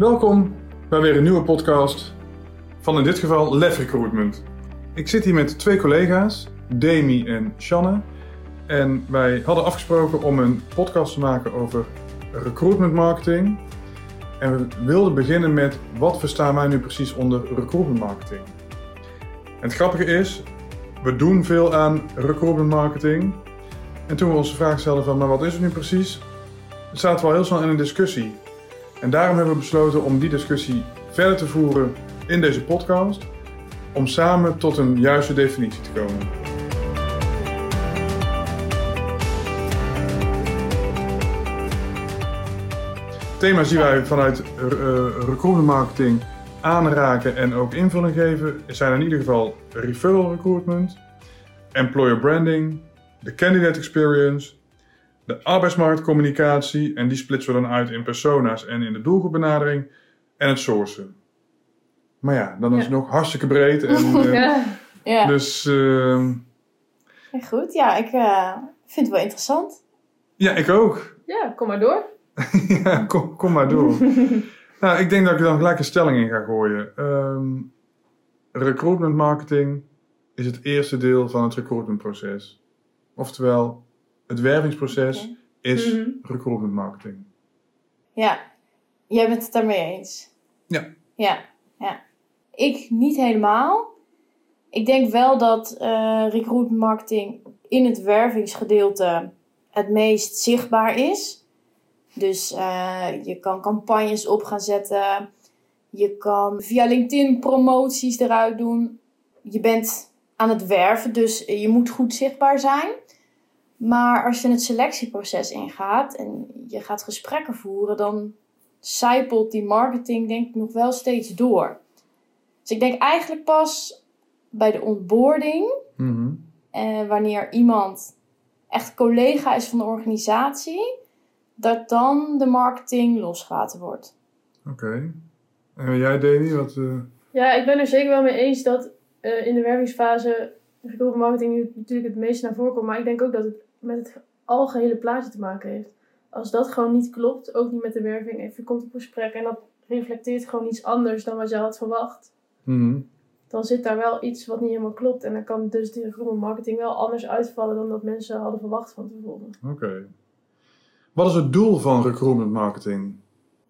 Welkom bij weer een nieuwe podcast van in dit geval Lef Recruitment. Ik zit hier met twee collega's, Demi en Shanne. En wij hadden afgesproken om een podcast te maken over recruitment marketing. En we wilden beginnen met wat verstaan wij nu precies onder recruitment marketing. En het grappige is, we doen veel aan recruitment marketing. En toen we ons de vraag stelden van, maar wat is het nu precies? Zaten we al heel snel in een discussie. En daarom hebben we besloten om die discussie verder te voeren in deze podcast. Om samen tot een juiste definitie te komen. Thema's die wij vanuit uh, recruitment marketing aanraken en ook invulling geven, zijn in ieder geval referral recruitment, employer branding, de candidate experience, de arbeidsmarktcommunicatie en die splitsen we dan uit in persona's en in de doelgroepbenadering en het sourcen. Maar ja, dan is het nog hartstikke breed. En, uh, Ja. Dus uh, Ja, Goed, ja, ik eh, vind het wel interessant. ja, ik ook. Ja, kom maar door. ja, kom, kom maar door. nou, ik denk dat ik dan gelijk een stelling in ga gooien. Ehm, recruitment marketing is het eerste deel van het recruitmentproces. Oftewel, het wervingsproces is Mhm. recruitment marketing. Ja, jij bent het daarmee eens? Ja. Ja, ja. Ik niet helemaal. Ik denk wel dat eh recruitment marketing in het wervingsgedeelte het meest zichtbaar is. Dus eh, je kan campagnes op gaan zetten. Je kan via LinkedIn promoties eruit doen. Je bent aan het werven, dus je moet goed zichtbaar zijn. Maar als je het selectieproces ingaat en je gaat gesprekken voeren, dan zijpelt die marketing denk ik nog wel steeds door. Dus ik denk eigenlijk pas bij de onboarding, Mhm. eh, wanneer iemand echt collega is van de organisatie, dat dan de marketing losgelaten wordt. Oké. En jij, Demi, wat... eh, Ja, ik ben er zeker wel mee eens dat eh, in de wervingsfase recruitment marketing nu natuurlijk het meest naar voren komt. Maar ik denk ook dat het met het algehele plaatje te maken heeft. Als dat gewoon niet klopt, ook niet met de werving, en je komt op een gesprek en dat reflecteert gewoon iets anders dan wat je had verwacht. mhm. Dan zit daar wel iets wat niet helemaal klopt. En dan kan dus de recruitment marketing wel anders uitvallen dan dat mensen hadden verwacht van tevoren. Oké. Wat is het doel van recruitment marketing?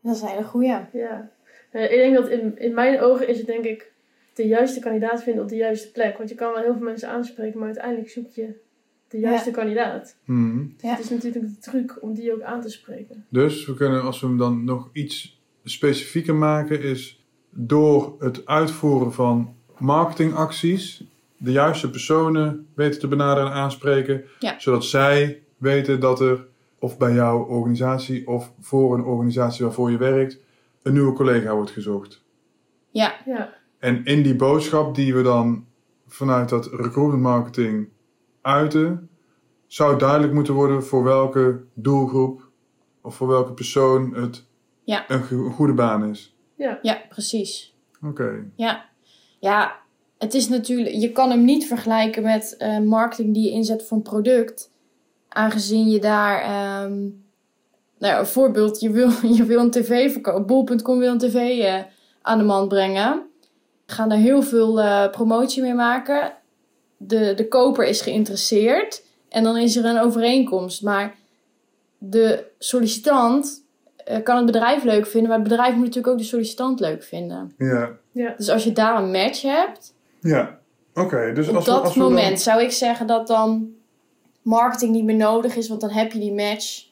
Dat is een hele goeie. Ja, Eh, ik denk dat in, in mijn ogen is het denk ik de juiste kandidaat vinden op de juiste plek. Want je kan wel heel veel mensen aanspreken, maar uiteindelijk zoek je de juiste kandidaat. Mhm. Ja. Het is natuurlijk de truc om die ook aan te spreken. Dus we kunnen, als we hem dan nog iets specifieker maken, is door het uitvoeren van marketingacties de juiste personen weten te benaderen en aanspreken, Ja. zodat zij weten dat er, of bij jouw organisatie of voor een organisatie waarvoor je werkt, een nieuwe collega wordt gezocht. Ja, Ja, En in die boodschap die we dan vanuit dat recruitment marketing uiten, zou duidelijk moeten worden voor welke doelgroep of voor welke persoon het Ja. een go- goede baan is. ja. ja, precies. Oké. Ja, ja het is natuurlijk, je kan hem niet vergelijken met eh, marketing die je inzet voor een product. Aangezien je daar, ehm, nou een voorbeeld, je wil, je wil een tv verkopen. Bol.com wil een tv eh, aan de man brengen. Gaan daar heel veel eh, promotie mee maken. De, de koper is geïnteresseerd. En dan is er een overeenkomst. Maar de sollicitant eh, kan het bedrijf leuk vinden. Maar het bedrijf moet natuurlijk ook de sollicitant leuk vinden. Ja. ja. Dus als je daar een match hebt, Ja. Oké, dus op als we, dat als we dan- moment zou ik zeggen dat dan marketing niet meer nodig is, want dan heb je die match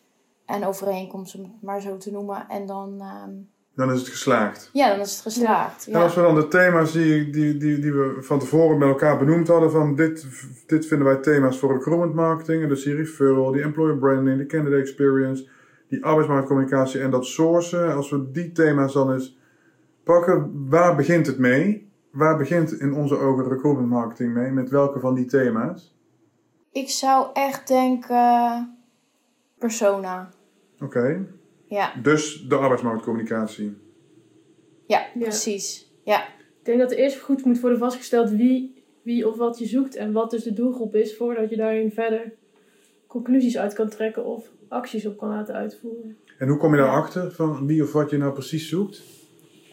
en overeenkomst, om het maar zo te noemen. En dan, ehm, dan is het geslaagd. ja, dan is het geslaagd. En Ja. als we dan de thema's die, die, die, die we van tevoren met elkaar benoemd hadden, van dit, dit vinden wij thema's voor recruitment marketing, en dus die referral, die employer branding, die candidate experience, die arbeidsmarktcommunicatie en dat sourcen, als we die thema's dan eens pakken, waar begint het mee? Waar begint in onze ogen recruitment marketing mee? Met welke van die thema's? Ik zou echt denken persona. Oké, Ja, dus de arbeidsmarktcommunicatie. ja, Ja. precies. Ja, Ik denk dat er eerst goed moet worden vastgesteld wie, wie of wat je zoekt en wat dus de doelgroep is, voordat je daarin verder conclusies uit kan trekken of acties op kan laten uitvoeren. En hoe kom je daarachter van wie of wat je nou precies zoekt?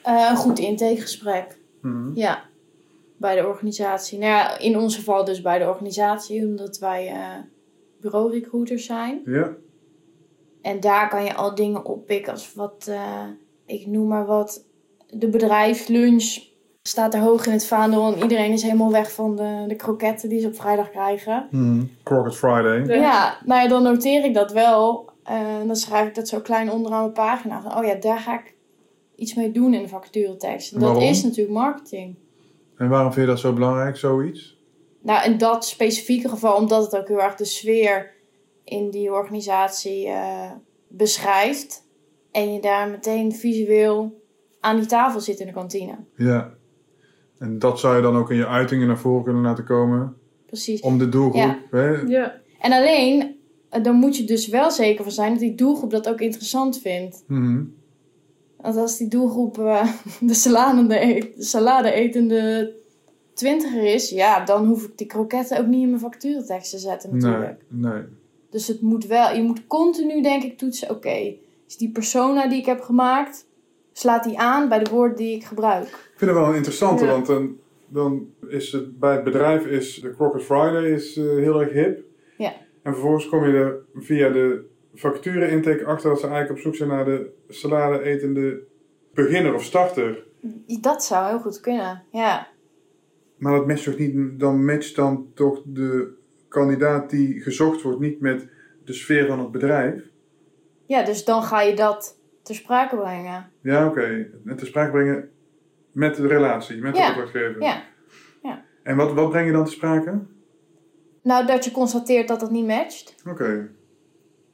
Eh, een goed intakegesprek. Mhm. Ja, bij de organisatie. Nou ja, in ons geval dus bij de organisatie, omdat wij eh bureau-recruiters zijn. Ja. En daar kan je al dingen oppikken als wat, eh, ik noem maar wat, de bedrijfslunch staat er hoog in het vaandel en iedereen is helemaal weg van de, de kroketten die ze op vrijdag krijgen. Crockett Friday. Ja. Ja, nou ja, dan noteer ik dat wel. eh, En dan schrijf ik dat zo klein onderaan mijn pagina. Van, oh ja, daar ga ik iets mee doen in de vacaturetekst. En dat Waarom? is natuurlijk marketing. En waarom vind je dat zo belangrijk, zoiets? Nou, in dat specifieke geval, omdat het ook heel erg de sfeer in die organisatie eh, beschrijft. En je daar meteen visueel aan die tafel zit in de kantine. Ja. En dat zou je dan ook in je uitingen naar voren kunnen laten komen. Precies. Om de doelgroep. Ja. Hè? Ja, En alleen, eh, dan moet je dus wel zeker van zijn dat die doelgroep dat ook interessant vindt. Mhm. Want als die doelgroep eh, de, salade, de salade etende twintiger is, ja, dan hoef ik die kroketten ook niet in mijn facturentekst te zetten Nee, natuurlijk. nee. Dus het moet wel, je moet continu denk ik toetsen, oké, is die persona die ik heb gemaakt, slaat die aan bij de woorden die ik gebruik. Ik vind het wel een interessante, Ja. want dan, dan is het bij het bedrijf is de Crockett Friday is, eh, heel erg hip. Ja. En vervolgens kom je er via de vacature intake achter dat ze eigenlijk op zoek zijn naar de salade etende beginner of starter. Dat zou heel goed kunnen, ja. Maar dat matcht toch niet, dan matcht dan toch de kandidaat die gezocht wordt niet met de sfeer van het bedrijf. Ja, dus dan ga je dat ter sprake brengen. Ja, oké. En te sprake brengen met de relatie, met de Ja, opdrachtgever. Ja. En wat, wat breng je dan te sprake? Nou, dat je constateert dat het niet matcht. Oké.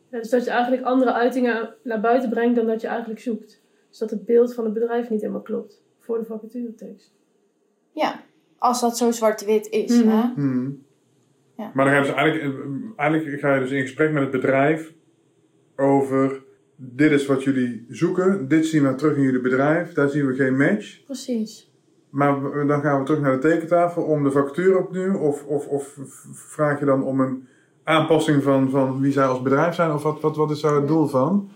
Ja, dus dat je eigenlijk andere uitingen naar buiten brengt dan dat je eigenlijk zoekt. Dus dat het beeld van het bedrijf niet helemaal klopt voor de vacaturetekst. Ja, als dat zo zwart-wit is. Hè? Hmm. Ja. Maar dan ga je dus eigenlijk, eigenlijk ga je dus in gesprek met het bedrijf over dit is wat jullie zoeken, dit zien we terug in jullie bedrijf, daar zien we geen match. Precies. Maar dan gaan we terug naar de tekentafel om de vacature opnieuw of, of, of vraag je dan om een aanpassing van, van wie zij als bedrijf zijn of wat, wat, wat is daar het doel van?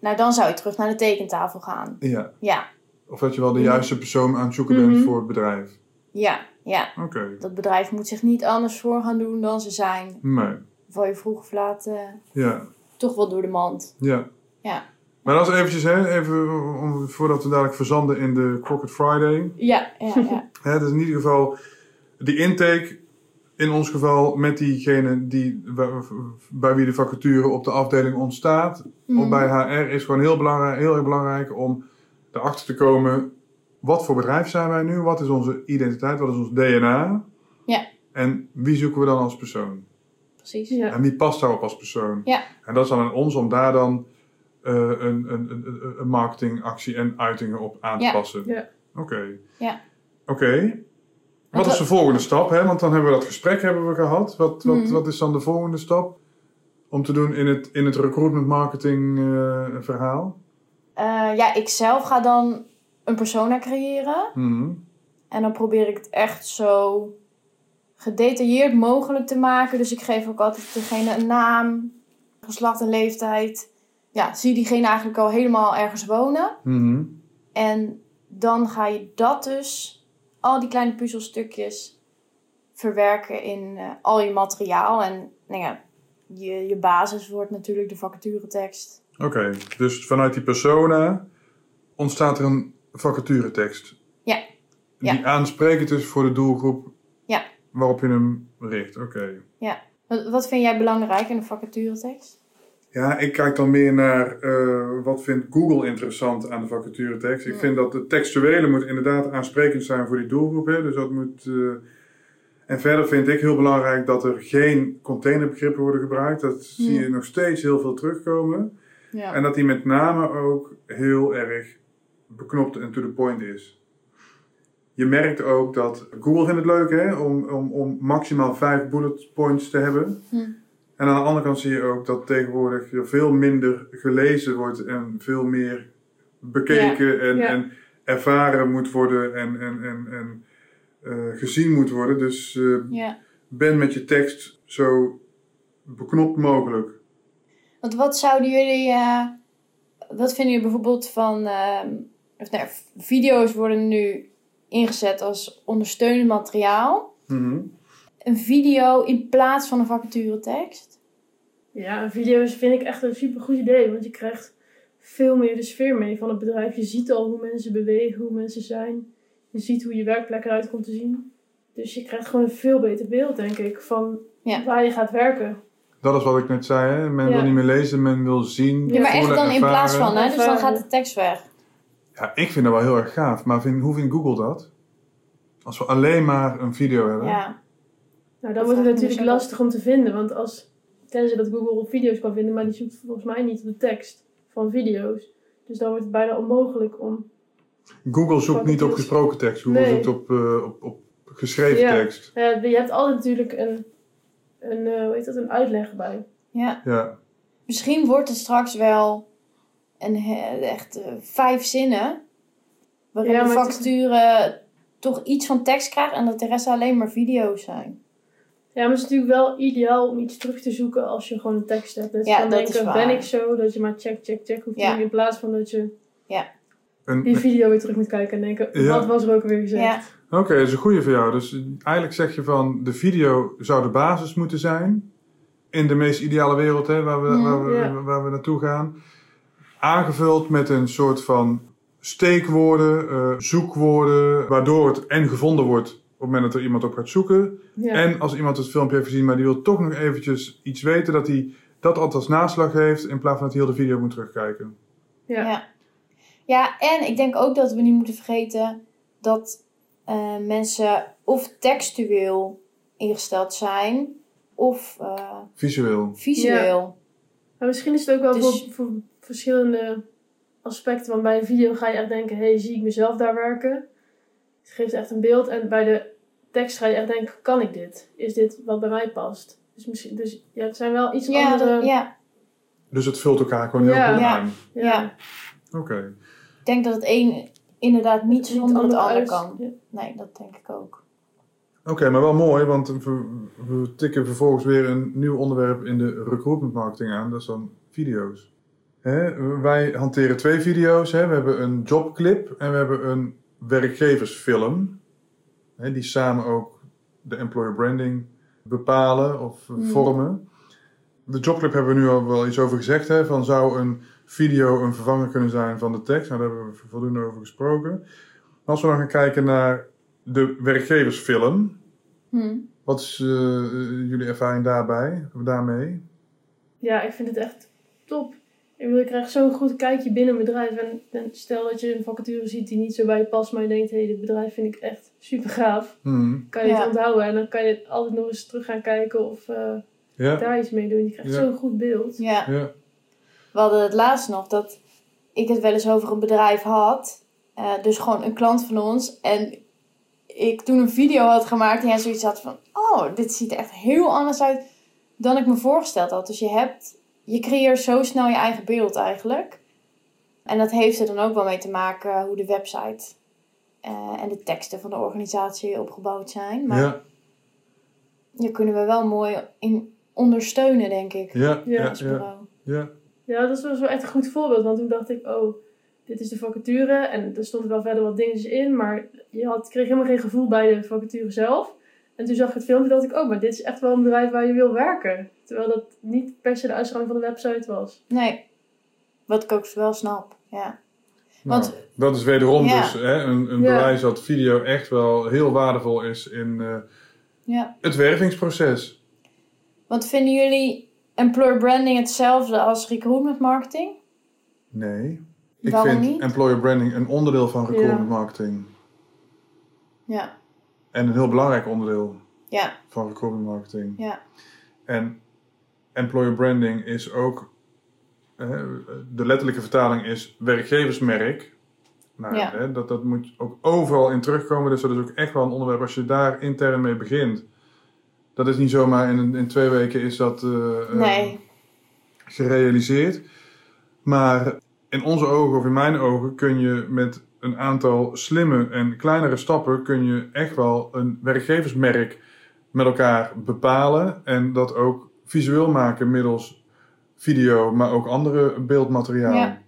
Nou, dan zou je terug naar de tekentafel gaan. Ja. Ja, Of dat je wel de juiste persoon aan het zoeken bent Mhm. voor het bedrijf. ja, ja. Oké. Dat bedrijf moet zich niet anders voor gaan doen dan ze zijn. Nee. Val je vroeg of laat eh, Ja. toch wel door de mand. Ja. Ja. Maar dat is eventjes, hè, even om, voordat we dadelijk verzanden in de Crockett Friday. Ja, ja, ja. Hè, dus in ieder geval, die intake, in ons geval met diegene die, bij, bij wie de vacature op de afdeling ontstaat, of Mhm. bij HR, is gewoon heel, belangrijk, heel erg belangrijk om erachter te komen, wat voor bedrijf zijn wij nu? Wat is onze identiteit? Wat is ons DNA? Ja. En wie zoeken we dan als persoon? Precies. Ja. En wie past daarop als persoon? Ja. En dat is dan aan ons om daar dan eh, een, een, een, een marketingactie en uitingen op aan te Ja. passen. Ja. Oké. Ja. Oké. Wat is de volgende stap? Hè? Want dan hebben we dat gesprek hebben we gehad. Wat, wat, Mhm. wat is dan de volgende stap? Om te doen in het, in het recruitment marketing eh, verhaal? Eh, ja, ik zelf ga dan een persona creëren. Mhm. En dan probeer ik het echt zo gedetailleerd mogelijk te maken. Dus ik geef ook altijd degene een naam, geslacht en leeftijd. Ja, zie diegene eigenlijk al helemaal ergens wonen. Mhm. En dan ga je dat dus, al die kleine puzzelstukjes, verwerken in eh, al je materiaal. En nou ja, je, je basis wordt natuurlijk de vacaturetekst. Oké, dus vanuit die persona ontstaat er een vacaturetekst. Ja. Ja. Die aansprekend is voor de doelgroep Ja. waarop je hem richt. Oké. Wat, wat vind jij belangrijk in de vacaturetekst? Ja, ik kijk dan meer naar eh, wat vindt Google interessant aan de vacaturetekst. Ik Ja. vind dat de textuele moet inderdaad aansprekend zijn voor die doelgroep. Hè? Dus dat moet. eh, En verder vind ik heel belangrijk dat er geen containerbegrippen worden gebruikt. Dat zie je Ja. nog steeds heel veel terugkomen. Ja. En dat die met name ook heel erg beknopt en to the point is. Je merkt ook dat Google vindt het leuk hè, om, om, om maximaal vijf bullet points te hebben. Hm. En aan de andere kant zie je ook dat tegenwoordig er veel minder gelezen wordt en veel meer bekeken en, ja. en ervaren moet worden en, en, en, en eh, gezien moet worden. Dus eh, ja. ben met je tekst zo beknopt mogelijk. Want wat zouden jullie, eh, wat vinden jullie bijvoorbeeld van ehm, of nou, video's worden nu ingezet als ondersteunend materiaal. Mhm. Een video in plaats van een vacaturetekst. Ja, video's vind ik echt een super goed idee. Want je krijgt veel meer de sfeer mee van het bedrijf. Je ziet al hoe mensen bewegen, hoe mensen zijn. Je ziet hoe je werkplek eruit komt te zien. Dus je krijgt gewoon een veel beter beeld, denk ik, van Ja. waar je gaat werken. Dat is wat ik net zei. Hè? Men Ja. wil niet meer lezen, men wil zien. Ja, maar echt dan in plaats van, hè? Dus dan gaat de tekst weg. Ja, ik vind dat wel heel erg gaaf. Maar vind, hoe vindt Google dat? Als we alleen maar een video hebben. Ja. Nou, dan Dat wordt het natuurlijk lastig om te vinden. Want als, tenzij dat Google video's kan vinden, maar die zoekt volgens mij niet op de tekst van video's. Dus dan wordt het bijna onmogelijk om... Google zoekt niet op gesproken tekst. Google Nee. zoekt op, eh, op, op geschreven Ja. tekst. Ja, je hebt altijd natuurlijk een, een, eh, hoe heet dat, een uitleg bij. ja. Ja. Misschien wordt het straks wel een, he- echt eh, vijf zinnen. Waarin Ja, de het- vacature toch iets van tekst krijgt en dat de rest alleen maar video's zijn. Ja, maar het is natuurlijk wel ideaal om iets terug te zoeken als je gewoon een tekst hebt. Dat je Ja, kan dat denken, is waar. ben ik zo? Dat je maar check, check, check hoeft te Ja. doen. In plaats van dat je Een- die video weer terug moet kijken en denken, Ja. wat was er ook weer gezegd? Ja. Oké, dat is een goede voor jou. Dus eigenlijk zeg je van de video zou de basis moeten zijn. In de meest ideale wereld hè, waar, we, waar, we, ja. waar we naartoe gaan. Aangevuld met een soort van steekwoorden, eh, zoekwoorden. Waardoor het en gevonden wordt op het moment dat er iemand op gaat zoeken. Ja. En als iemand het filmpje heeft gezien, maar die wil toch nog eventjes iets weten, dat hij dat altijd als naslag heeft. In plaats van dat hij heel de video moet terugkijken. ja. Ja. ja, en ik denk ook dat we niet moeten vergeten dat eh, mensen of textueel ingesteld zijn of eh, Visueel. visueel. Maar misschien is het ook wel Dus- voor, voor verschillende aspecten. Want bij een video ga je echt denken, hey, zie ik mezelf daar werken? Het geeft echt een beeld. En bij de tekst ga je echt denken, kan ik dit? Is dit wat bij mij past? Dus, misschien, dus ja, het zijn wel iets Ja, andere... dat, ja, Dus het vult elkaar gewoon heel Ja. goed Ja. aan. ja. Oké. ik denk dat het een inderdaad niet zonder het ander uit. kan. Ja. Nee, dat denk ik ook. Oké, maar wel mooi, want we, we tikken vervolgens weer een nieuw onderwerp in de recruitment marketing aan. Dat is dan video's. Hè, wij hanteren twee video's. Hè. We hebben een jobclip en we hebben een werkgeversfilm. Hè, die samen ook de employer branding bepalen of Hmm. vormen. De jobclip hebben we nu al wel iets over gezegd. Hè, van zou een video een vervanger kunnen zijn van de tekst? Nou, daar hebben we voldoende over gesproken. Als we dan gaan kijken naar de werkgeversfilm. Hm. Wat is eh, jullie ervaring daarbij, daarmee? Ja, ik vind het echt top. Ik bedoel, je krijgt zo'n goed kijkje binnen een bedrijf. En, en stel dat je een vacature ziet die niet zo bij je past, maar je denkt, hé, hey, dit bedrijf vind ik echt super gaaf. Hmm. Kan je Ja. het onthouden en dan kan je altijd nog eens terug gaan kijken of eh, Ja, daar iets mee doen. Je krijgt Ja. zo'n goed beeld. Ja. ja, We hadden het laatst nog dat ik het wel eens over een bedrijf had. Eh, dus gewoon een klant van ons. En ik toen een video had gemaakt en hij zoiets had van... Oh, dit ziet er echt heel anders uit dan ik me voorgesteld had. Dus je hebt... Je creëert zo snel je eigen beeld eigenlijk. En dat heeft er dan ook wel mee te maken hoe de website eh, en de teksten van de organisatie opgebouwd zijn. Maar ja, hier kunnen we wel mooi in ondersteunen, denk ik. ja, Ja, ja, ja, bureau. ja. Ja, dat was wel echt een goed voorbeeld. Want toen dacht ik, oh, dit is de vacature. En er stonden wel verder wat dingetjes in. Maar je had, kreeg helemaal geen gevoel bij de vacature zelf. En toen zag ik het filmpje dacht ik, oh, maar dit is echt wel een bedrijf waar je wil werken. Terwijl dat niet per se de uitstraling van de website was. Nee, wat ik ook wel snap, ja. Nou, Want- dat is wederom Ja. dus hè, een, een Ja. bewijs dat video echt wel heel waardevol is in eh, ja. het wervingsproces. Want vinden jullie employer branding hetzelfde als recruitment marketing? Nee. Ik Waarom vind niet? employer branding een onderdeel van recruitment Ja. marketing. Ja, En een heel belangrijk onderdeel ja, van recruitment marketing. ja. En employer branding is ook, eh, de letterlijke vertaling is werkgeversmerk. Nou, Ja. hè, dat, dat moet ook overal in terugkomen. Dus dat is ook echt wel een onderwerp als je daar intern mee begint. Dat is niet zomaar in, in twee weken is dat eh, eh, Nee, gerealiseerd. Maar in onze ogen of in mijn ogen kun je met een aantal slimme en kleinere stappen kun je echt wel een werkgeversmerk met elkaar bepalen en dat ook visueel maken middels video, maar ook andere beeldmateriaal. Ja.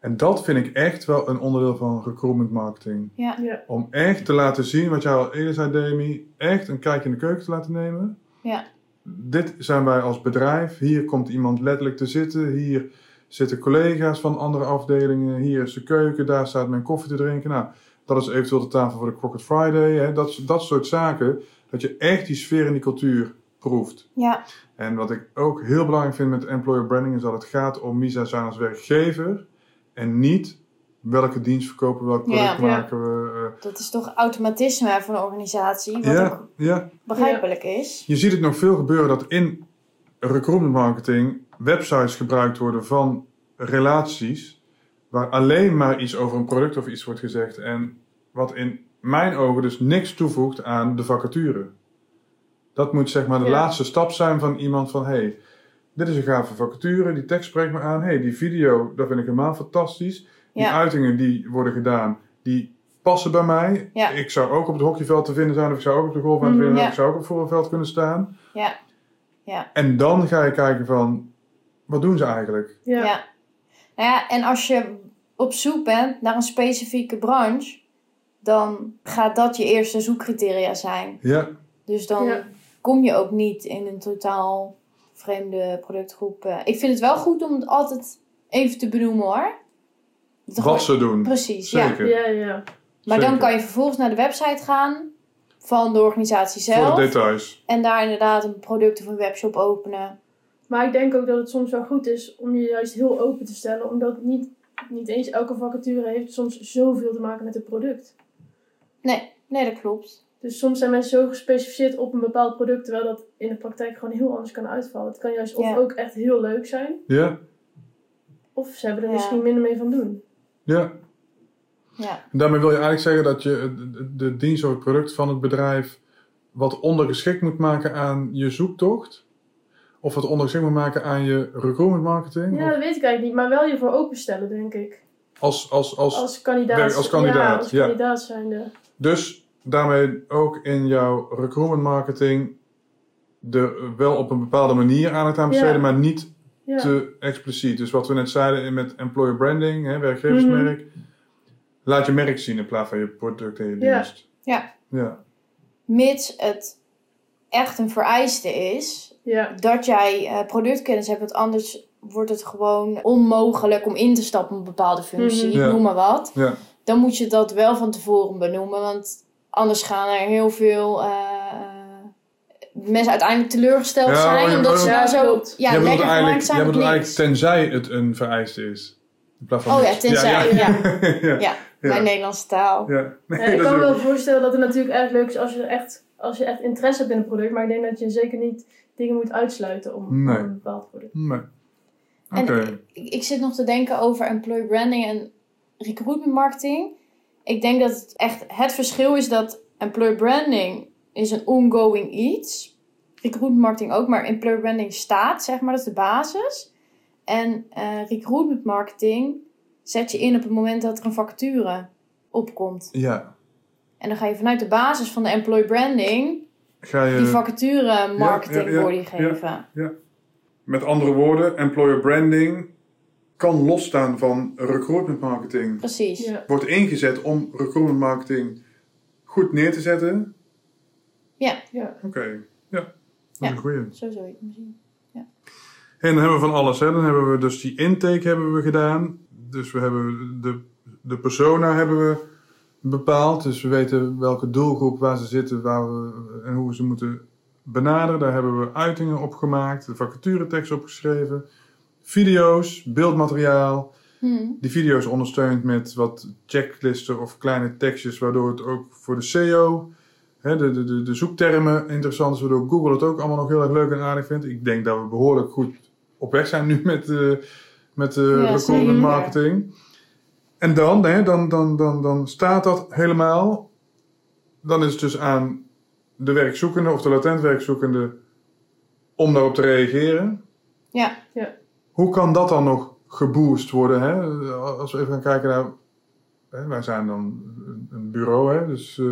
En dat vind ik echt wel een onderdeel van recruitment marketing. Ja. Ja. Om echt te laten zien, wat jij al eerder zei, Demi, echt een kijkje in de keuken te laten nemen. Ja. Dit zijn wij als bedrijf. Hier komt iemand letterlijk te zitten. Hier zitten collega's van andere afdelingen. Hier is de keuken. Daar staat mijn koffie te drinken. Nou, dat is eventueel de tafel voor de Crockett Friday. Hè. Dat, dat soort zaken. Dat je echt die sfeer en die cultuur proeft. Ja. En wat ik ook heel belangrijk vind met employer branding is dat het gaat om zij zijn als werkgever. En niet welke dienst verkopen, welk product Ja. maken we. eh. Dat is toch automatisme van een organisatie, wat ja, ook ja, begrijpelijk is. Je ziet het nog veel gebeuren dat in recruitment marketing websites gebruikt worden van relaties waar alleen maar iets over een product of iets wordt gezegd en wat in mijn ogen dus niks toevoegt aan de vacature. Dat moet zeg maar de Ja. laatste stap zijn van iemand van hey, dit is een gave vacature, die tekst spreekt me aan, hey, die video, dat vind ik helemaal fantastisch. Die Ja. uitingen die worden gedaan, die passen bij mij. Ja. Ik zou ook op het hockeyveld te vinden zijn, of ik zou ook op de golfbaan te Mhm, vinden zijn, ja. of ik zou ook op het voetbalveld kunnen staan. Ja. Ja. En dan ga je kijken van, wat doen ze eigenlijk? Ja. Ja. Nou ja, en als je op zoek bent naar een specifieke branche, dan gaat dat je eerste zoekcriteria zijn. Ja, Dus dan Ja. kom je ook niet in een totaal vreemde productgroep. eh. Ik vind het wel goed om het altijd even te benoemen hoor. Dat wat gewoon- ze doen. Precies, ja. Zeker. Ja, ja. Maar dan kan je vervolgens naar de website gaan van de organisatie Voor de zelf. details. En daar inderdaad een product of een webshop openen. Maar ik denk ook dat het soms wel goed is om je juist heel open te stellen. Omdat niet, niet eens elke vacature heeft soms zoveel te maken met het product. Nee, nee, dat klopt. Dus soms zijn mensen zo gespecificeerd op een bepaald product, terwijl dat in de praktijk gewoon heel anders kan uitvallen. Het kan juist of Ja. ook echt heel leuk zijn, Ja, of ze hebben er Ja. misschien minder mee van doen. ja. Ja, En daarmee wil je eigenlijk zeggen dat je de, de dienst of het product van het bedrijf wat ondergeschikt moet maken aan je zoektocht? Of wat ondergeschikt moet maken aan je recruitment marketing? Ja, Of dat weet ik eigenlijk niet, maar wel je voor openstellen, denk ik. als, als, als, Als kandidaat. werk- als kandidaat, Ja, als ja. kandidaat zijnde. Dus daarmee ook in jouw recruitment marketing er wel op een bepaalde manier aandacht aan besteden, Ja. maar niet Ja. te expliciet. Dus wat we net zeiden met employer branding, hè, werkgeversmerk, laat je merk zien in plaats van je product en je Ja. dienst. Ja. Ja. mits het echt een vereiste is ja. dat jij eh, productkennis hebt, want anders wordt het gewoon onmogelijk om in te stappen op een bepaalde functie, Mhm. Ja. noem maar wat. Ja. Dan moet je dat wel van tevoren benoemen, want anders gaan er heel veel eh, eh, mensen uiteindelijk teleurgesteld Ja, zijn, maar- omdat ze Ja, dan zo ja, lekker eigenlijk, gemaakt zijn jij bedoelt eigenlijk tenzij het een vereiste is. In plaats van Oh ja, tenzij, ja. ja. ja. Ja, mijn Nederlandse taal. Ja. Nee, Ja, ik kan me wel voorstellen dat het natuurlijk erg leuk is als je echt, als je echt interesse hebt in een product. Maar ik denk dat je zeker niet dingen moet uitsluiten om, Nee. om bepaald product. Nee. En Oké. ik, ik zit nog te denken over employee branding en recruitment marketing. Ik denk dat het echt het verschil is dat employee branding is een ongoing iets. Recruitment marketing ook, maar employee branding staat, zeg maar, dat is de basis. En eh, recruitment marketing zet je in op het moment dat er een vacature opkomt. Ja. En dan ga je vanuit de basis van de employee branding Ga je... die vacature marketing ja, ja, body ja. geven. Met andere woorden, employer branding kan losstaan van recruitment marketing. Precies. Ja. Wordt ingezet om recruitment marketing goed neer te zetten. Ja. Oké, ja. Dat is Ja. een goeie. Zo zou je het zien. En dan hebben we van alles. Hè. Dan hebben we dus die intake hebben we gedaan. Dus we hebben de, de persona hebben we bepaald. Dus we weten welke doelgroep waar ze zitten waar we, en hoe we ze moeten benaderen. Daar hebben we uitingen op gemaakt. De vacaturetekst opgeschreven. Video's, beeldmateriaal. Hmm. Die video's ondersteund met wat checklisten of kleine tekstjes, waardoor het ook voor de SEO, hè, de, de, de, zoektermen interessant is, waardoor Google het ook allemaal nog heel erg leuk en aardig vindt. Ik denk dat we behoorlijk goed op weg zijn nu met, eh met de Ja, marketing. En dan, hè, dan, dan, dan, dan staat dat helemaal. Dan is het dus aan de werkzoekende of de latent werkzoekende om daarop te reageren. Ja. Hoe kan dat dan nog geboost worden? Hè? Als we even gaan kijken naar. Hè, wij zijn dan een- bureau, hè? dus eh,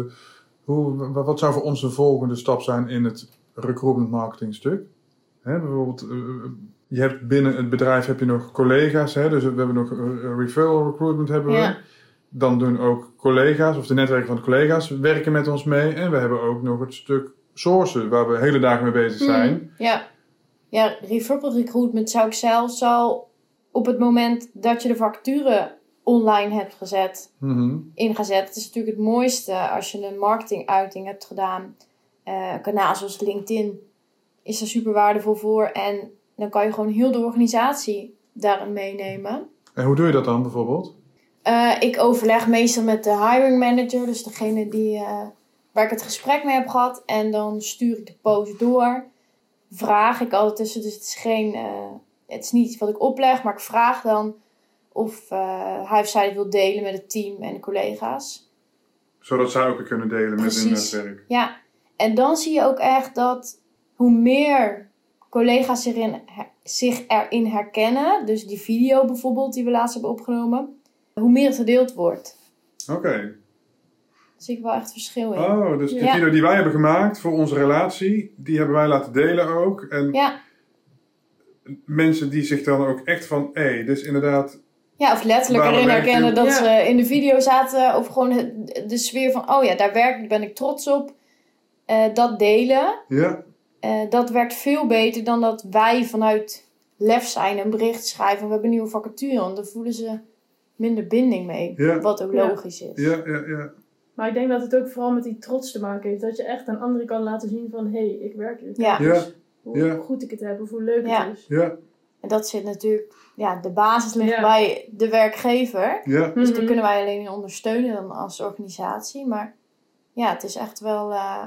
hoe, wa- wat zou voor ons de volgende stap zijn in het recruitment marketing stuk? Hè, bijvoorbeeld, eh, je hebt binnen het bedrijf heb je nog collega's, hè? dus we hebben nog eh, referral recruitment hebben we. Ja. Dan doen ook collega's, of de netwerken van de collega's, werken met ons mee. En we hebben ook nog het stuk sourcen, waar we hele dagen mee bezig zijn. Mm, ja. Ja, referral recruitment zou ik zelfs al op het moment dat je de vacature online hebt gezet, Mhm. ingezet. Het is natuurlijk het mooiste als je een marketinguiting hebt gedaan. Een kanaal zoals LinkedIn is er super waardevol voor. En dan kan je gewoon heel de organisatie daarin meenemen. En hoe doe je dat dan bijvoorbeeld? Eh, ik overleg meestal met de hiring manager, dus degene die, eh, waar ik het gesprek mee heb gehad. En dan stuur ik de post door. Vraag ik altijd tussen, dus het is geen, eh, het is niet iets wat ik opleg, maar ik vraag dan of hij of zij het wil delen met het team en de collega's. Zodat zij ook kunnen delen met hun netwerk. Ja, en dan zie je ook echt dat hoe meer collega's zich, in, zich erin herkennen, dus die video bijvoorbeeld die we laatst hebben opgenomen, hoe meer het gedeeld wordt. Oké. Daar zie ik wel echt verschil in. Oh, dus de Ja. video die wij hebben gemaakt voor onze relatie, die hebben wij laten delen ook. En Ja, mensen die zich dan ook echt van, hé, is inderdaad... ja, of letterlijk Waarom erin herkennen dat Ja. ze in de video zaten, of gewoon het- de sfeer van, oh ja, daar werk ik, ben ik trots op. Eh, dat delen, Ja, eh, dat werkt veel beter dan dat wij vanuit lef zijn een bericht schrijven. We hebben een nieuwe vacature, want dan voelen ze minder binding mee. Ja. Wat ook Ja. logisch is. ja, ja, ja. Maar ik denk dat het ook vooral met die trots te maken heeft. Dat je echt aan anderen kan laten zien van... Hé, hey, ik werk hier. Ja. Hoe Ja. goed ik het heb of hoe leuk Ja. het is. Ja, En dat zit natuurlijk, ja, de basis ligt Ja. bij de werkgever. ja. Dus daar Mhm. kunnen wij alleen in ondersteunen dan als organisatie. Maar ja, het is echt wel, eh,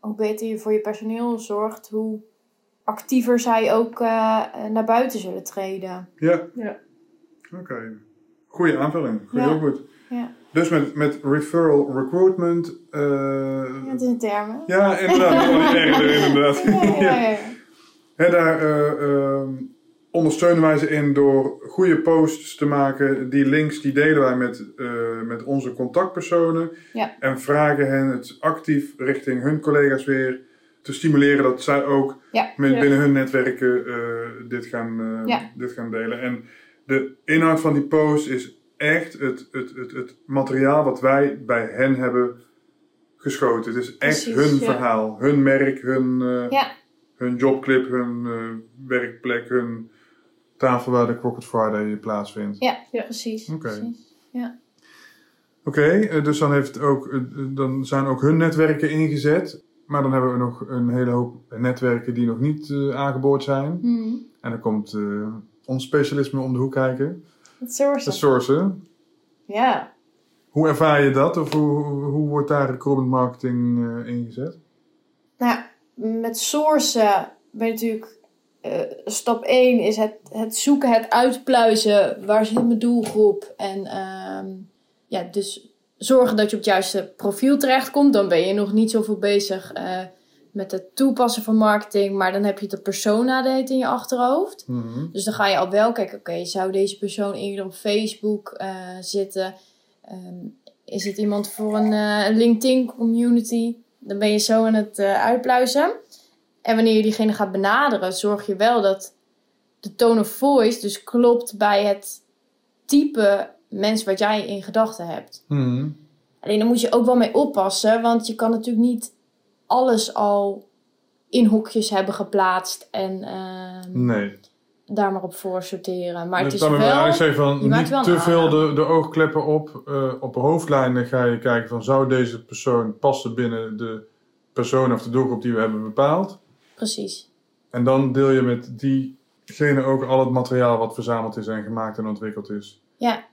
hoe beter je voor je personeel zorgt, hoe actiever zij ook eh, naar buiten zullen treden. Ja. Ja. Oké. Goeie aanvulling. Goed, Ja. Heel goed. Ja, Dus met, met referral recruitment... eh, ja het is een termen. ja, inderdaad. Inderdaad. Ja, ja, ja. Hè, daar eh, ehm, ondersteunen wij ze in door goede posts te maken. Die links die delen wij met, eh, met onze contactpersonen. Ja. En vragen hen het actief richting hun collega's weer te stimuleren dat zij ook Ja. met, binnen hun netwerken eh, dit, gaan, eh, Ja. dit gaan delen. En de inhoud van die post is echt het, het, het, het materiaal wat wij bij hen hebben geschoten. Het is echt Precies, hun verhaal, hun merk, hun, hun jobclip, hun werkplek, hun tafel waar de Crockett Friday plaatsvindt. Ja, Ja. precies. Oké. precies. Oké, eh, dus dan, heeft ook, eh, dan zijn ook hun netwerken ingezet. Maar dan hebben we nog een hele hoop netwerken die nog niet eh, aangeboord zijn. Mhm. En dan komt eh, ons specialisme om de hoek kijken. Het sourcen. Sourcen. Ja. Hoe ervaar je dat? Of hoe, hoe, wordt daar recruitment marketing eh, ingezet? Nou, ja, met sourcen ben je natuurlijk... eh, stap 1 is het, het zoeken, het uitpluizen. Waar zit mijn doelgroep? En ehm, ja, dus zorgen dat je op het juiste profiel terechtkomt. Dan ben je nog niet zoveel bezig eh, met het toepassen van marketing. Maar dan heb je de persona heet in je achterhoofd. Mhm. Dus dan ga je al wel kijken, oké, zou deze persoon eerder op Facebook eh, zitten? Ehm, is het iemand voor een LinkedIn community? Dan ben je zo aan het uitpluizen. En wanneer je diegene gaat benaderen, zorg je wel dat de tone of voice dus klopt bij het type mens wat jij in gedachten hebt. Mhm. Alleen daar moet je ook wel mee oppassen, want je kan natuurlijk niet alles al in hokjes hebben geplaatst en ehm, Nee. daar maar op voor sorteren. Maar dus het is dan wel... zeggen van niet te veel de, de oogkleppen op. eh, op hoofdlijnen ga je kijken van zou deze persoon passen binnen de persoon of de doelgroep die we hebben bepaald. Precies. En dan deel je met diegene ook al het materiaal wat verzameld is en gemaakt en ontwikkeld is. Ja,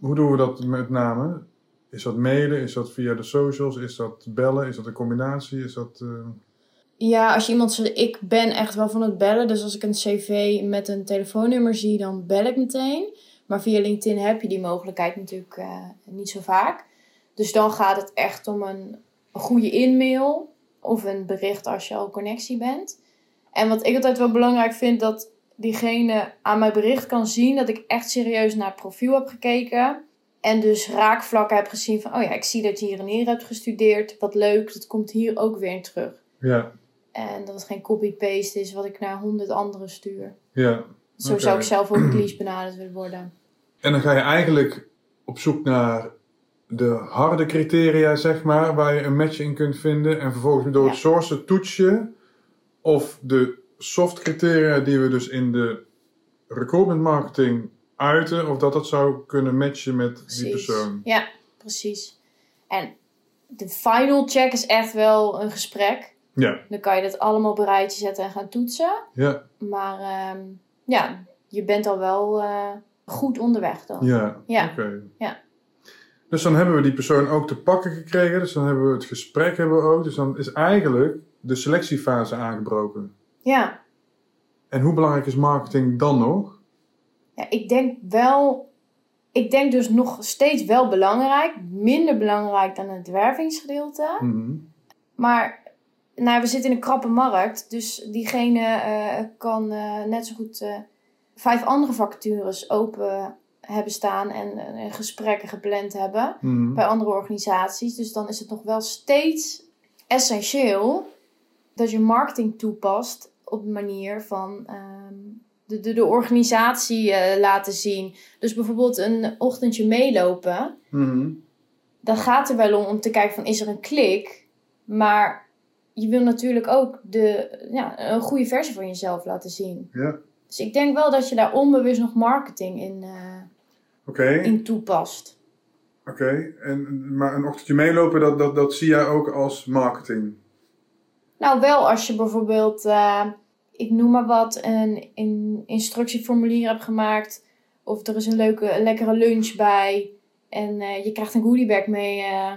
Hoe doen we dat met name? Is dat mailen? Is dat via de socials? Is dat bellen? Is dat een combinatie? Is dat... eh, ja, als je iemand zegt, ik ben echt wel van het bellen. Dus als ik een cv met een telefoonnummer zie, dan bel ik meteen. Maar via LinkedIn heb je die mogelijkheid natuurlijk eh, niet zo vaak. Dus dan gaat het echt om een, een goede e-mail of een bericht als je al connectie bent. En wat ik altijd wel belangrijk vind, dat diegene aan mijn bericht kan zien dat ik echt serieus naar het profiel heb gekeken. En dus raakvlakken heb gezien van, oh ja, ik zie dat je hier en hier hebt gestudeerd. Wat leuk, dat komt hier ook weer in terug. ja. En dat het geen copy-paste is wat ik naar honderd anderen stuur. Ja. Zo zou ik zelf ook liefst benaderd willen worden. En dan ga je eigenlijk op zoek naar de harde criteria, zeg maar, waar je een match in kunt vinden. En vervolgens door het Ja. sourcen toets je of de soft criteria die we dus in de recruitment marketing uiten, of dat dat zou kunnen matchen met die persoon. Ja, precies. En de final check is echt wel een gesprek. Ja, Dan kan je dat allemaal op een rijtje zetten en gaan toetsen. ja, Maar ehm, ja, je bent al wel eh, goed onderweg dan. ja. Ja. Oké. Ja. Dus dan hebben we die persoon ook te pakken gekregen. Dus dan hebben we het gesprek hebben we ook. Dus dan is eigenlijk de selectiefase aangebroken. Ja. En hoe belangrijk is marketing dan nog? Ja, ik denk wel. Ik denk dus nog steeds wel belangrijk. Minder belangrijk dan het wervingsgedeelte. Mhm. Maar nou, we zitten in een krappe markt. Dus diegene eh, kan eh, net zo goed eh, vijf andere vacatures open hebben staan. En, en gesprekken gepland hebben. Mhm. bij andere organisaties. Dus dan is het nog wel steeds essentieel dat je marketing toepast op de manier van ehm, de, de, de organisatie eh, laten zien. Dus bijvoorbeeld een ochtendje meelopen. Mhm. Dan gaat er wel om om te kijken van is er een klik. Maar je wil natuurlijk ook de, ja, een goede versie van jezelf laten zien. Ja, Dus ik denk wel dat je daar onbewust nog marketing in, eh, oké. in toepast. Oké. En Maar een ochtendje meelopen, dat, dat, dat zie jij ook als marketing? Nou, wel als je bijvoorbeeld, eh, ik noem maar wat, een, een instructieformulier hebt gemaakt. Of er is een leuke, een lekkere lunch bij. En eh, je krijgt een goodiebag mee eh,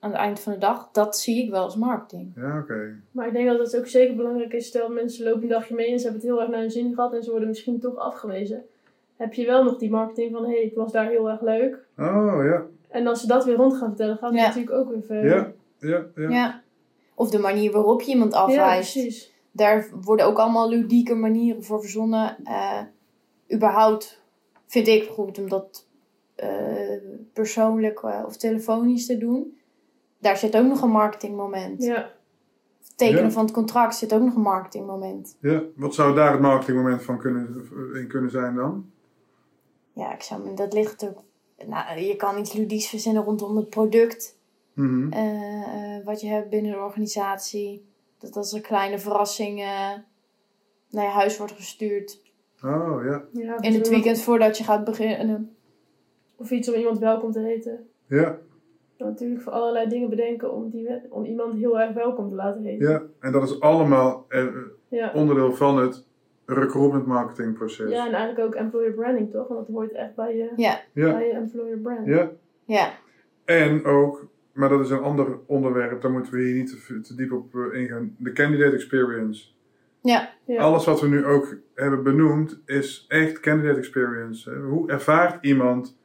aan het eind van de dag. Dat zie ik wel als marketing. Ja, oké. Maar ik denk dat het ook zeker belangrijk is. Stel, mensen lopen een dagje mee en ze hebben het heel erg naar hun zin gehad en ze worden misschien toch afgewezen. Heb je wel nog die marketing van, hé, hey, het was daar heel erg leuk. Oh, ja. En als ze dat weer rond gaan vertellen, gaat het Ja. natuurlijk ook weer verder. Ja, ja, ja. Ja. Of de manier waarop je iemand Ja, afwijst. precies. Daar worden ook allemaal ludieke manieren voor verzonnen. Eh, überhaupt vind ik goed om dat eh, persoonlijk eh, of telefonisch te doen. Daar zit ook nog een marketingmoment. Ja. Het tekenen Ja. van het contract zit ook nog een marketingmoment. Ja, wat zou daar het marketingmoment van kunnen, in kunnen zijn dan? Ja, ik zou, dat ligt ook. Nou, je kan iets ludieks verzinnen rondom het product Mhm. eh, eh, wat je hebt binnen de organisatie. Dat als er kleine verrassingen naar je huis wordt gestuurd. Oh, ja. ja In het weekend voordat je gaat beginnen. Of iets om iemand welkom te heten. Ja, natuurlijk voor allerlei dingen bedenken om, die, om iemand heel erg welkom te laten heten. ja. En dat is allemaal eh, Ja. onderdeel van het recruitment marketing proces. Ja, en eigenlijk ook employer branding, toch? Want dat hoort echt bij je, Ja, ja. bij je employer brand. ja. ja, En ook, maar dat is een ander onderwerp, daar moeten we hier niet te, te diep op eh, ingaan. De candidate experience. ja, Ja. Alles wat we nu ook hebben benoemd is echt candidate experience. Hoe ervaart iemand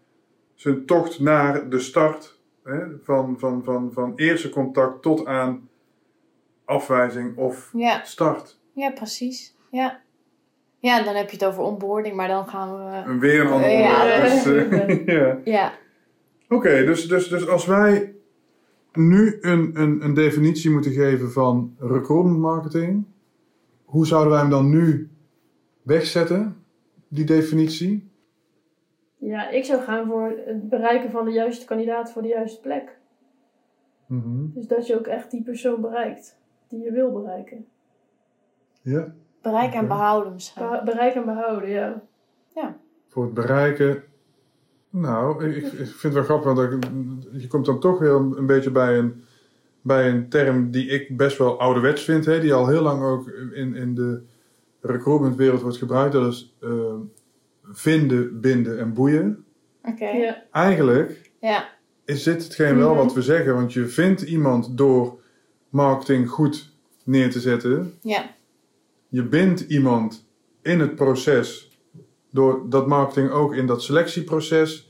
zijn tocht naar de start hè, van, van, van, van eerste contact tot aan afwijzing of ja, start? ja, precies. Ja. Ja, en dan heb je het over onboarding, maar dan gaan we. Weer een ander Ja, Dus, eh, ja. Ja, Oké, dus, dus, dus als wij nu een, een, een definitie moeten geven van recruitment marketing, hoe zouden wij hem dan nu wegzetten, die definitie? Ja, ik zou gaan voor het bereiken van de juiste kandidaat voor de juiste plek. Mhm. Dus dat je ook echt die persoon bereikt die je wil bereiken. Ja, bereik en behouden misschien. Be- bereiken en behouden, ja. voor het bereiken. Nou, ik, ik vind het wel grappig, want ik- je komt dan toch weer een beetje bij een, bij een term die ik best wel ouderwets vind, hè, die al heel lang ook in, in de recruitmentwereld wordt gebruikt. Dat is eh, vinden, binden en boeien. Oké. Ja, Ja. Ja. is dit hetgeen wel Mhm. wat we zeggen? Want je vindt iemand door marketing goed neer te zetten. Ja. Je bindt iemand in het proces door dat marketing ook in dat selectieproces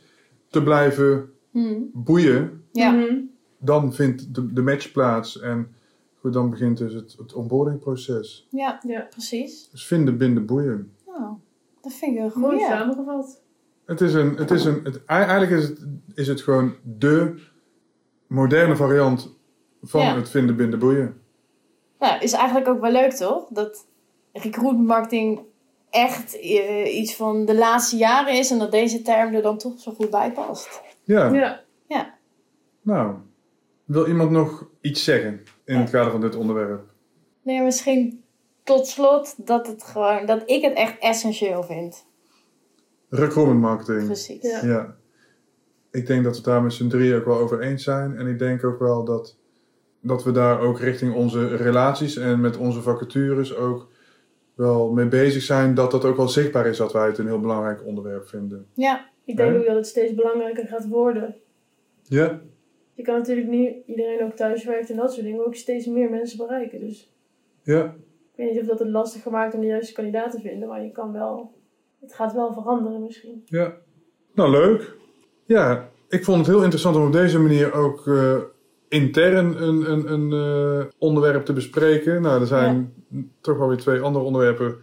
te blijven Hm. boeien. Ja. Mhm. Dan vindt de, de match plaats en goed, dan begint dus het, het onboardingproces. ja, ja. precies. Dus vinden, binden, boeien. Nou, dat vind ik een goeie. samengevat. Het is een, het is een, het, eigenlijk is het, is het gewoon de moderne variant van Ja. het vinden, binden, boeien. Nou, is eigenlijk ook wel leuk toch? Dat recruitment marketing echt eh, iets van de laatste jaren is en dat deze term er dan toch zo goed bij past. Ja, Ja. nou. Wil iemand nog iets zeggen in het kader van dit onderwerp? Nee, misschien tot slot dat, het gewoon, dat ik het echt essentieel vind. Recruitment marketing. Precies. Ja. Ja. Ik denk dat we het daar met z'n drieën ook wel over eens zijn. En ik denk ook wel dat, dat we daar ook richting onze relaties en met onze vacatures ook wel mee bezig zijn. Dat dat ook wel zichtbaar is dat wij het een heel belangrijk onderwerp vinden. Ja, Ik denk ook dat het steeds belangrijker gaat worden. Ja, Je kan natuurlijk nu, iedereen ook thuis werkt en dat soort dingen, ook steeds meer mensen bereiken. Dus ja, ik weet niet of dat het lastig maakt om de juiste kandidaat te vinden, maar je kan wel, het gaat wel veranderen misschien. ja. Nou, leuk. Ja, ik vond het heel interessant om op deze manier ook eh, intern een, een, een eh, onderwerp te bespreken. Nou, er zijn toch wel weer twee andere onderwerpen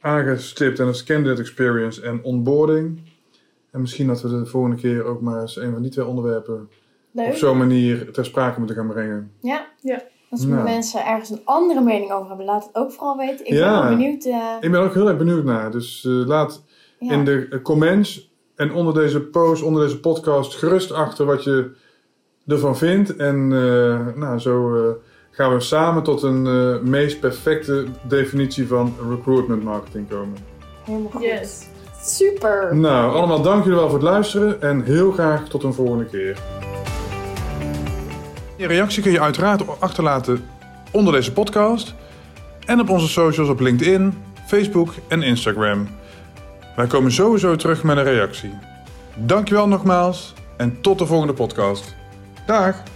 aangestipt. En dat is candidate experience en onboarding. En misschien dat we de volgende keer ook maar eens een van die twee onderwerpen op zo'n manier ter sprake moeten gaan brengen. Ja. Ja. Als Nou. mensen ergens een andere mening over hebben, laat het ook vooral weten. Ik ben benieuwd. eh, Ik ben ook heel erg benieuwd naar. Dus eh, laat ja. in de comments en onder deze post, onder deze podcast, gerust achter wat je ervan vindt. En eh, nou, zo eh, gaan we samen tot een eh, meest perfecte definitie van recruitment marketing komen. Helemaal goed. Yes. Super. Nou, allemaal dank jullie wel voor het luisteren en heel graag tot een volgende keer. Je reactie kun je uiteraard achterlaten onder deze podcast en op onze socials op LinkedIn, Facebook en Instagram. Wij komen sowieso terug met een reactie. Dankjewel nogmaals en tot de volgende podcast. Dag!